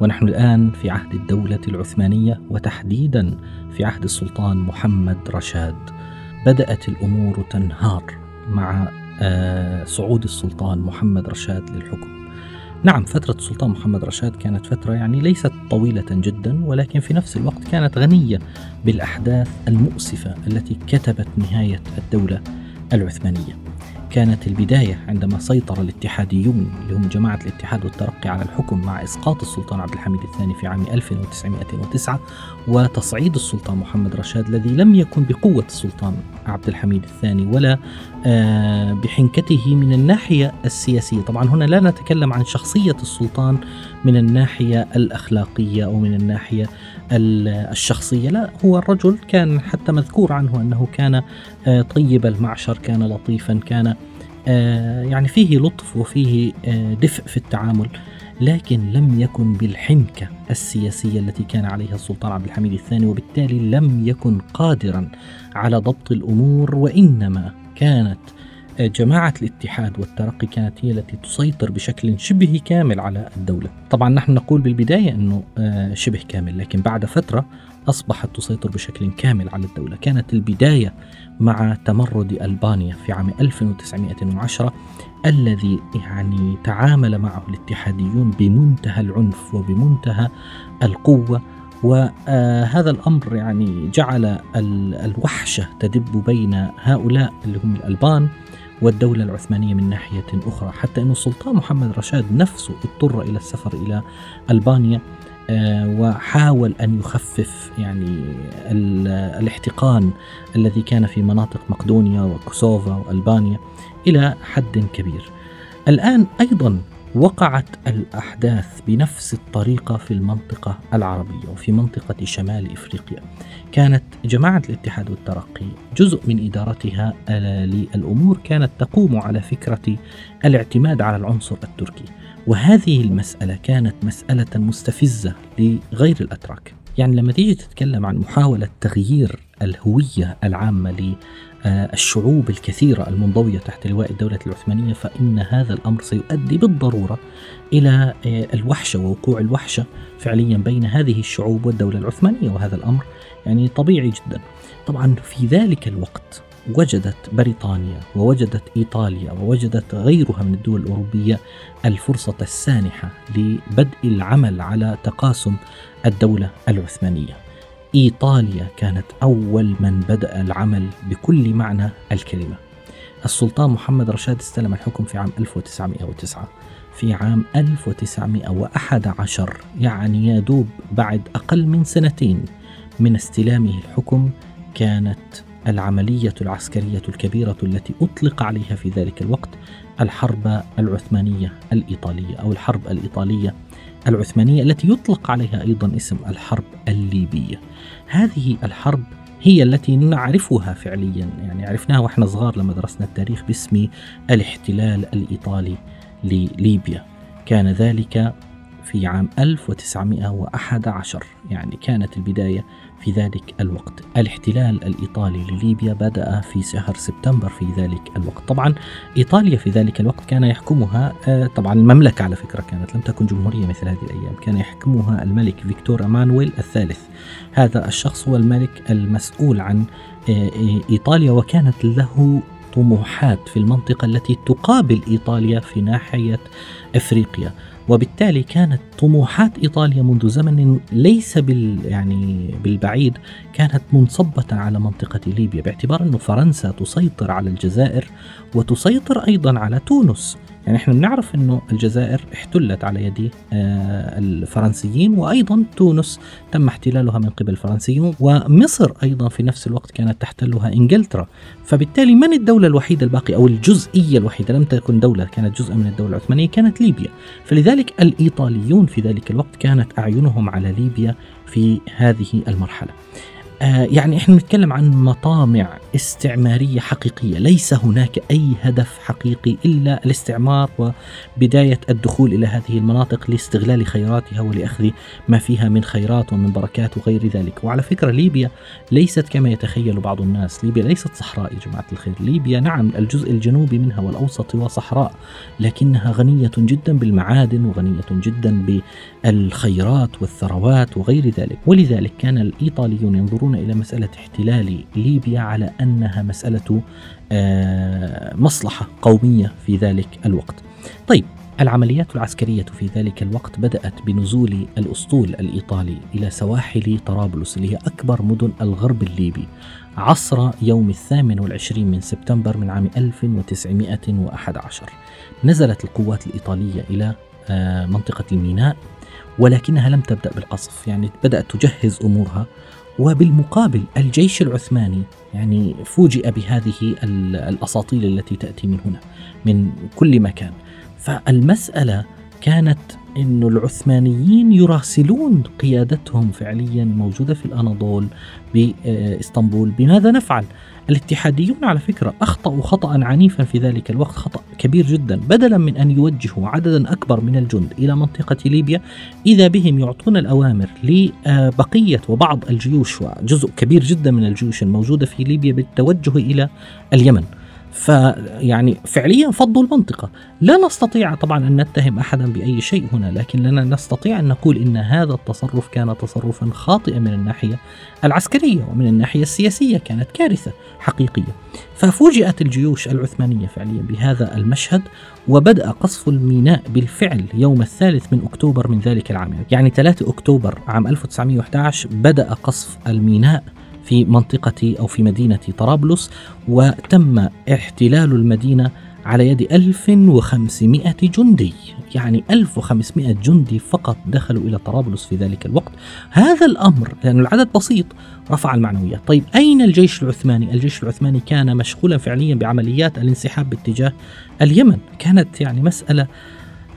ونحن الآن في عهد الدولة العثمانية وتحديدا في عهد السلطان محمد رشاد. بدأت الأمور تنهار مع آه، صعود السلطان محمد رشاد للحكم. نعم فترة السلطان محمد رشاد كانت فترة يعني ليست طويلة جدا ولكن في نفس الوقت كانت غنية بالأحداث المؤسفة التي كتبت نهاية الدولة العثمانية. كانت البداية عندما سيطر الاتحاديون اللي هم جماعة الاتحاد والترقي على الحكم مع إسقاط السلطان عبد الحميد الثاني في عام 1909 وتصعيد السلطان محمد رشاد الذي لم يكن بقوة السلطان عبد الحميد الثاني ولا آه، بحنكته من الناحية السياسية. طبعا هنا لا نتكلم عن شخصية السلطان من الناحية الأخلاقية أو من الناحية الشخصية. لا هو الرجل كان حتى مذكور عنه أنه كان آه، طيب المعشر كان لطيفا كان آه، يعني فيه لطف وفيه آه، دفء في التعامل. لكن لم يكن بالحنكة السياسية التي كان عليها السلطان عبد الحميد الثاني وبالتالي لم يكن قادرا على ضبط الأمور وإنما كانت جماعة الاتحاد والترقي كانت هي التي تسيطر بشكل شبه كامل على الدولة. طبعا نحن نقول بالبداية أنه شبه كامل لكن بعد فترة أصبحت تسيطر بشكل كامل على الدولة. كانت البداية مع تمرد ألبانيا في عام 1910 الذي يعني تعامل معه الاتحاديون بمنتهى العنف وبمنتهى القوة. وهذا الأمر يعني جعل الوحشة تدب بين هؤلاء اللي هم الألبان والدولة العثمانية من ناحية أخرى حتى أن السلطان محمد رشاد نفسه اضطر إلى السفر إلى ألبانيا آه، وحاول أن يخفف يعني الاحتقان الذي كان في مناطق مقدونيا وكوسوفا وألبانيا إلى حد كبير. الآن أيضا وقعت الأحداث بنفس الطريقة في المنطقة العربية وفي منطقة شمال إفريقيا. كانت جماعة الاتحاد والترقي جزء من إدارتها للأمور كانت تقوم على فكرة الاعتماد على العنصر التركي. وهذه المسألة كانت مسألة مستفزة لغير الأتراك. يعني لما تيجي تتكلم عن محاولة تغيير الهوية العامة للشعوب الكثيرة المنضوية تحت لواء الدولة العثمانية فإن هذا الأمر سيؤدي بالضرورة إلى الوحشة ووقوع الوحشة فعليا بين هذه الشعوب والدولة العثمانية وهذا الأمر يعني طبيعي جدا طبعا في ذلك الوقت وجدت بريطانيا ووجدت إيطاليا ووجدت غيرها من الدول الأوروبية الفرصة السانحة لبدء العمل على تقاسم الدولة العثمانية. إيطاليا كانت أول من بدأ العمل بكل معنى الكلمة. السلطان محمد رشاد استلم الحكم في عام 1909 في عام 1911 يعني يا دوب بعد أقل من سنتين من استلامه الحكم كانت العملية العسكرية الكبيرة التي أطلق عليها في ذلك الوقت الحرب العثمانية الإيطالية أو الحرب الإيطالية العثمانية التي يطلق عليها أيضا اسم الحرب الليبية. هذه الحرب هي التي نعرفها فعليا يعني عرفناها وإحنا صغار لما درسنا التاريخ باسم الاحتلال الإيطالي لليبيا. كان ذلك في عام 1911 يعني كانت البداية في ذلك الوقت. الاحتلال الإيطالي لليبيا بدأ في شهر سبتمبر في ذلك الوقت. طبعا إيطاليا في ذلك الوقت كان يحكمها آه، طبعا المملكة على فكرة كانت لم تكن جمهورية مثل هذه الأيام كان يحكمها الملك فيكتور أمانويل الثالث. هذا الشخص هو الملك المسؤول عن آه، إيطاليا وكانت له طموحات في المنطقة التي تقابل إيطاليا في ناحية إفريقيا. وبالتالي كانت طموحات إيطاليا منذ زمن ليس بال يعني بالبعيد كانت منصبة على منطقة ليبيا باعتبار انه فرنسا تسيطر على الجزائر وتسيطر أيضا على تونس. يعني إحنا بنعرف إنه الجزائر احتلت على يد آه، الفرنسيين وأيضا تونس تم احتلالها من قبل الفرنسيين ومصر أيضا في نفس الوقت كانت تحتلها إنجلترا. فبالتالي من الدولة الوحيدة الباقية أو الجزئية الوحيدة لم تكن دولة كانت جزء من الدولة العثمانية كانت ليبيا. فلذلك الإيطاليون في ذلك الوقت كانت أعينهم على ليبيا في هذه المرحلة. آه يعني إحنا نتكلم عن مطامع استعمارية حقيقية، ليس هناك أي هدف حقيقي إلا الاستعمار وبداية الدخول إلى هذه المناطق لاستغلال خيراتها ولأخذ ما فيها من خيرات ومن بركات وغير ذلك، وعلى فكرة ليبيا ليست كما يتخيل بعض الناس، ليبيا ليست صحراء يا جماعة الخير، ليبيا نعم الجزء الجنوبي منها والأوسط هو صحراء، لكنها غنية جدا بالمعادن وغنية جدا بالخيرات والثروات وغير ذلك، ولذلك كان الإيطاليون ينظرون ينظرون إلى مسألة احتلال ليبيا على أنها مسألة آه، مصلحة قومية في ذلك الوقت. طيب العمليات العسكرية في ذلك الوقت بدأت بنزول الأسطول الإيطالي إلى سواحل طرابلس اللي هي أكبر مدن الغرب الليبي عصر يوم الثامن والعشرين من سبتمبر من عام 1911 نزلت القوات الإيطالية إلى آه، منطقة الميناء ولكنها لم تبدأ بالقصف يعني بدأت تجهز أمورها وبالمقابل الجيش العثماني يعني فوجئ بهذه الأساطيل التي تأتي من هنا من كل مكان. فالمسألة كانت أن العثمانيين يراسلون قيادتهم فعليا موجودة في الأناضول بإسطنبول. بماذا نفعل؟ الاتحاديون على فكرة أخطأوا خطأ عنيفا في ذلك الوقت خطأ كبير جدا بدلا من أن يوجهوا عددا أكبر من الجند إلى منطقة ليبيا. إذا بهم يعطون الأوامر لبقية وبعض الجيوش وجزء كبير جدا من الجيوش الموجودة في ليبيا بالتوجه إلى اليمن. فيعني فعليا فضوا المنطقة. لا نستطيع طبعا أن نتهم أحدا بأي شيء هنا لكننا نستطيع أن نقول إن هذا التصرف كان تصرفا خاطئا من الناحية العسكرية ومن الناحية السياسية كانت كارثة حقيقية. ففوجئت الجيوش العثمانية فعليا بهذا المشهد وبدأ قصف الميناء بالفعل يوم الثالث من أكتوبر من ذلك العام. يعني 3 أكتوبر عام 1911 بدأ قصف الميناء. في منطقة أو في مدينة طرابلس وتم احتلال المدينة على يد 1500 جندي. يعني 1500 جندي فقط دخلوا إلى طرابلس في ذلك الوقت. هذا الأمر لأن العدد بسيط رفع المعنويات. طيب أين الجيش العثماني؟ الجيش العثماني كان مشغولا فعليا بعمليات الانسحاب باتجاه اليمن. كانت يعني مسألة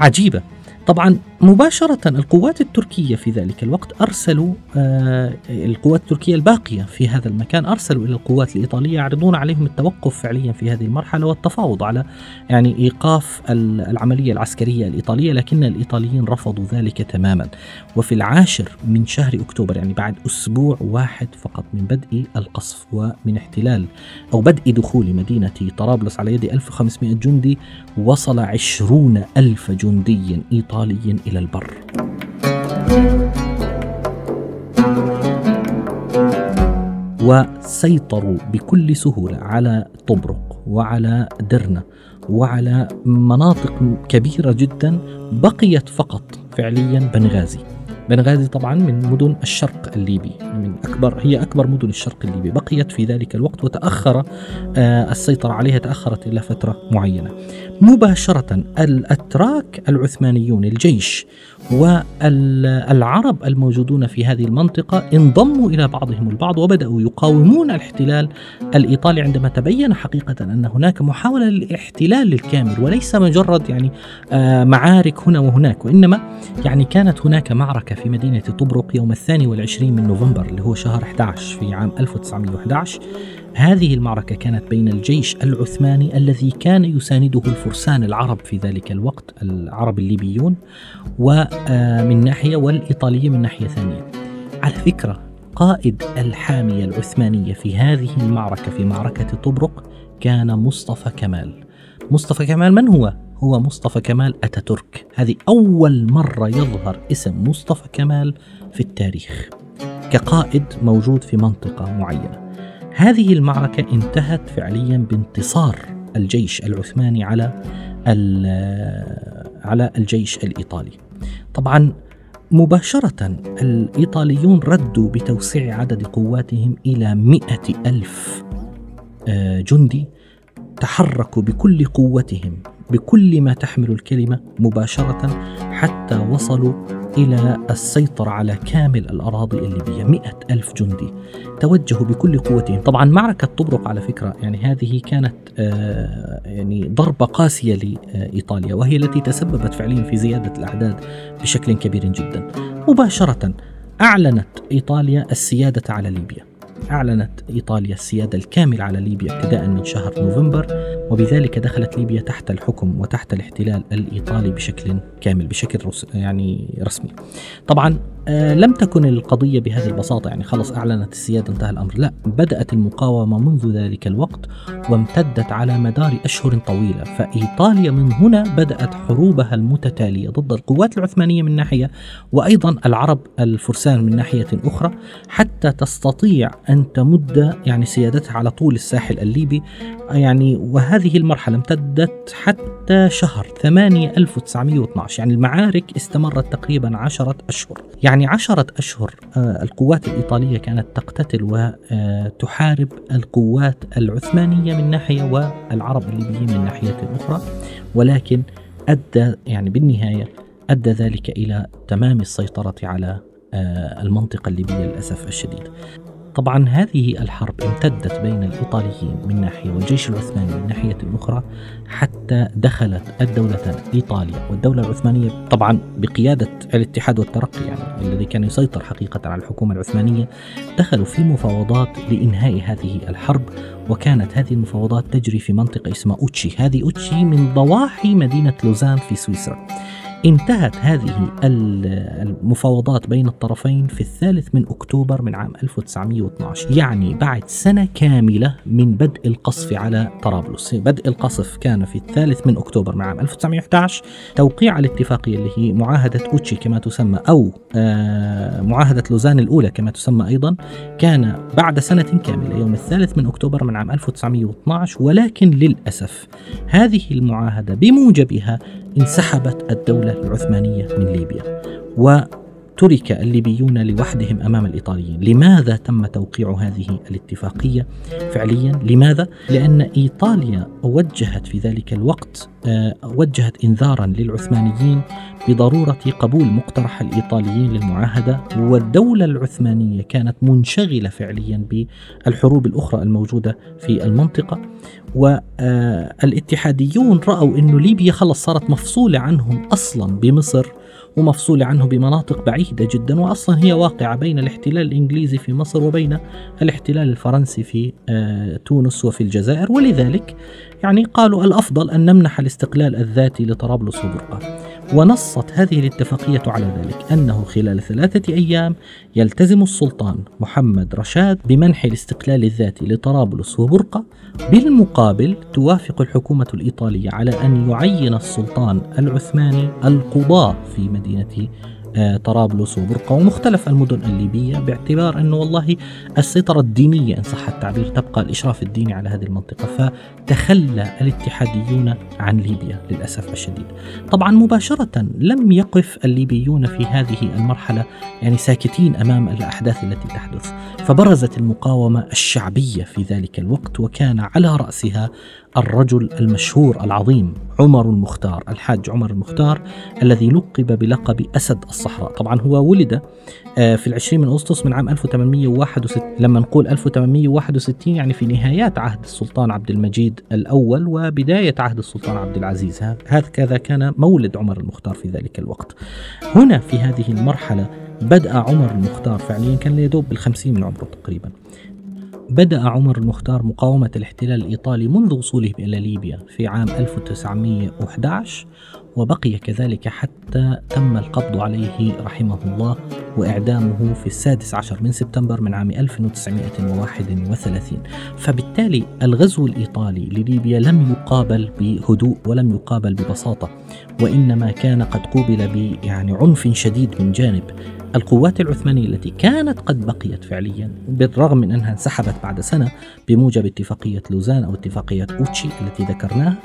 عجيبة. طبعا مباشرة القوات التركية في ذلك الوقت أرسلوا آه القوات التركية الباقية في هذا المكان أرسلوا إلى القوات الإيطالية يعرضون عليهم التوقف فعليا في هذه المرحلة والتفاوض على يعني إيقاف العملية العسكرية الإيطالية لكن الإيطاليين رفضوا ذلك تماما. وفي العاشر من شهر أكتوبر يعني بعد أسبوع واحد فقط من بدء القصف ومن احتلال أو بدء دخول مدينة طرابلس على يد 1500 جندي وصل عشرون ألف جندي إيطالي إلى البر. وسيطروا بكل سهولة على طبرق وعلى درنة وعلى مناطق كبيرة جدا بقيت فقط فعليا بنغازي. بنغازي طبعا من مدن الشرق الليبي من أكبر هي أكبر مدن الشرق الليبي. بقيت في ذلك الوقت وتأخر آه، السيطرة عليها تأخرت إلى فترة معينة. مباشرة الأتراك العثمانيون الجيش والعرب الموجودون في هذه المنطقة انضموا إلى بعضهم البعض وبدأوا يقاومون الاحتلال الإيطالي عندما تبين حقيقة أن هناك محاولة للاحتلال الكامل وليس مجرد يعني آه، معارك هنا وهناك وإنما يعني كانت هناك معركة في مدينة طبرق يوم الثاني والعشرين من نوفمبر اللي هو شهر 11 في عام 1911 هذه المعركة كانت بين الجيش العثماني الذي كان يسانده الفرسان العرب في ذلك الوقت العرب الليبيون ومن ناحية والإيطاليين من ناحية ثانية. على فكرة قائد الحامية العثمانية في هذه المعركة في معركة طبرق كان مصطفى كمال. مصطفى كمال من هو؟ هو مصطفى كمال أتاتورك. هذه أول مرة يظهر اسم مصطفى كمال في التاريخ كقائد موجود في منطقة معينة. هذه المعركة انتهت فعليا بانتصار الجيش العثماني على على الجيش الإيطالي. طبعا مباشرة الإيطاليون ردوا بتوسيع عدد قواتهم إلى مئة ألف آه، جندي تحركوا بكل قوتهم بكل ما تحمل الكلمة مباشرة حتى وصلوا إلى السيطرة على كامل الأراضي الليبية مئة ألف جندي. توجهوا بكل قوتهم. طبعا معركة طبرق على فكرة يعني هذه كانت آه يعني ضربة قاسية لإيطاليا وهي التي تسببت فعليا في زيادة الأعداد بشكل كبير جدا. مباشرة أعلنت إيطاليا السيادة على ليبيا. أعلنت إيطاليا السيادة الكاملة على ليبيا ابتداء من شهر نوفمبر وبذلك دخلت ليبيا تحت الحكم وتحت الاحتلال الإيطالي بشكل كامل بشكل يعني رسمي. طبعا آه، لم تكن القضية بهذه البساطة يعني خلص أعلنت السيادة انتهى الأمر. لا بدأت المقاومة منذ ذلك الوقت وامتدت على مدار أشهر طويلة. فإيطاليا من هنا بدأت حروبها المتتالية ضد القوات العثمانية من ناحية وأيضا العرب الفرسان من ناحية أخرى حتى تستطيع أن تمد يعني سيادتها على طول الساحل الليبي. يعني وهذه المرحلة امتدت حتى شهر 8 1912 يعني المعارك استمرت تقريبا عشرة أشهر. يعني عشرة أشهر آه، القوات الإيطالية كانت تقتتل وتحارب القوات العثمانية من ناحية والعرب الليبيين من ناحية أخرى. ولكن أدى يعني بالنهاية أدى ذلك إلى تمام السيطرة على آه، المنطقة الليبية للأسف الشديد. طبعا هذه الحرب امتدت بين الإيطاليين من ناحية والجيش العثماني من ناحية أخرى حتى دخلت الدولتان إيطاليا والدولة العثمانية طبعا بقيادة الاتحاد والترقي يعني الذي كان يسيطر حقيقة على الحكومة العثمانية دخلوا في مفاوضات لإنهاء هذه الحرب وكانت هذه المفاوضات تجري في منطقة اسمها أوتشي. هذه أوتشي من ضواحي مدينة لوزان في سويسرا. انتهت هذه المفاوضات بين الطرفين في الثالث من أكتوبر من عام 1912 يعني بعد سنة كاملة من بدء القصف على طرابلس. بدء القصف كان في الثالث من أكتوبر من عام 1911 توقيع الاتفاقية اللي هي معاهدة أوتشي كما تسمى أو آه، معاهدة لوزان الأولى كما تسمى أيضا كان بعد سنة كاملة يوم الثالث من أكتوبر من عام 1912 ولكن للأسف هذه المعاهدة بموجبها انسحبت الدولة العثمانية من ليبيا. وترك الليبيون لوحدهم أمام الإيطاليين، لماذا تم توقيع هذه الاتفاقية فعليا؟ لماذا؟ لأن إيطاليا وجهت في ذلك الوقت آه، وجهت انذارا للعثمانيين بضرورة قبول مقترح الإيطاليين للمعاهدة والدولة العثمانية كانت منشغلة فعليا بالحروب الأخرى الموجودة في المنطقة والاتحاديون رأوا أن ليبيا خلص صارت مفصولة عنهم أصلا بمصر ومفصولة عنه بمناطق بعيدة جدا وأصلا هي واقعة بين الاحتلال الإنجليزي في مصر وبين الاحتلال الفرنسي في آه، تونس وفي الجزائر. ولذلك يعني قالوا الأفضل أن نمنح الاستقلال الذاتي لطرابلس وبرقة ونصت هذه الاتفاقية على ذلك أنه خلال ثلاثة أيام يلتزم السلطان محمد رشاد بمنح الاستقلال الذاتي لطرابلس وبرقة بالمقابل توافق الحكومة الإيطالية على أن يعين السلطان العثماني القضاة في مدينة طرابلس وبرقة ومختلف المدن الليبية باعتبار أنه والله السيطرة الدينية إن صح التعبير تبقى الإشراف الديني على هذه المنطقة فتخلى الاتحاديون عن ليبيا للأسف الشديد. طبعا مباشرة لم يقف الليبيون في هذه المرحلة يعني ساكتين أمام الأحداث التي تحدث. فبرزت المقاومة الشعبية في ذلك الوقت وكان على رأسها الرجل المشهور العظيم عمر المختار الحاج عمر المختار الذي لقب بلقب أسد الصحراء. طبعا هو ولد آه، في العشرين من أغسطس من عام 1861 لما نقول 1861 يعني في نهايات عهد السلطان عبد المجيد الأول وبداية عهد السلطان عبد العزيز. هكذا كان مولد عمر المختار في ذلك الوقت. هنا في هذه المرحلة بدأ عمر المختار فعليا كان يدوب بالخمسين من عمره تقريبا. بدأ عمر المختار مقاومة الاحتلال الإيطالي منذ وصوله إلى ليبيا في عام 1911 وبقي كذلك حتى تم القبض عليه رحمه الله وإعدامه في السادس عشر من سبتمبر من عام 1931 فبالتالي الغزو الإيطالي لليبيا لم يقابل بهدوء ولم يقابل ببساطة وإنما كان قد قوبل ب يعني عنف شديد من جانب القوات العثمانية التي كانت قد بقيت فعليا بالرغم من أنها انسحبت بعد سنة بموجب اتفاقية لوزان أو اتفاقية أوتشي التي ذكرناها.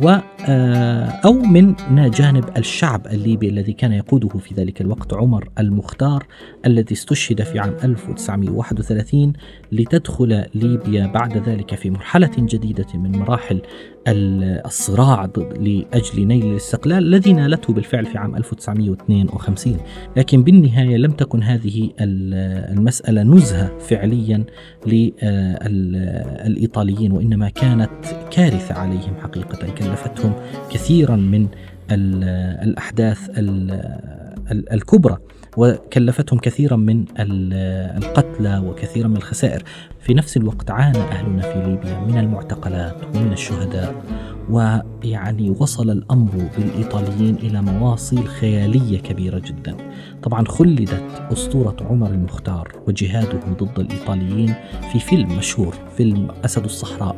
و آه، أو من جانب الشعب الليبي الذي كان يقوده في ذلك الوقت عمر المختار الذي استشهد في عام 1931 لتدخل ليبيا بعد ذلك في مرحلة جديدة من مراحل الصراع لأجل نيل الاستقلال الذي نالته بالفعل في عام 1952 لكن بالنهاية لم تكن هذه المسألة نزهة فعليا للإيطاليين وإنما كانت كارثة عليهم حقيقة كلفتهم كثيرا من الأحداث الكبرى. وكلفتهم كثيرا من القتلى وكثيرا من الخسائر. في نفس الوقت عانى أهلنا في ليبيا من المعتقلات ومن الشهداء ويعني وصل الأمر بالإيطاليين إلى مواصيل خيالية كبيرة جدا. طبعا خلدت أسطورة عمر المختار وجهاده ضد الإيطاليين في فيلم مشهور فيلم أسد الصحراء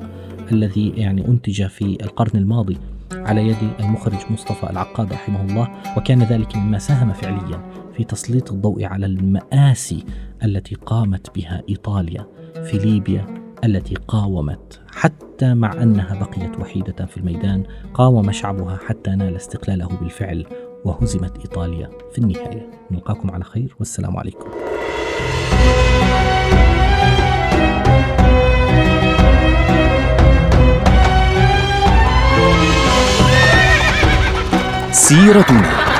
الذي يعني أنتج في القرن الماضي على يد المخرج مصطفى العقاد رحمه الله وكان ذلك مما ساهم فعليا. في تسليط الضوء على المآسي التي قامت بها إيطاليا في ليبيا التي قاومت حتى مع أنها بقيت وحيدة في الميدان قاوم شعبها حتى نال استقلاله بالفعل وهزمت إيطاليا في النهاية. نلقاكم على خير والسلام عليكم. سيرتنا.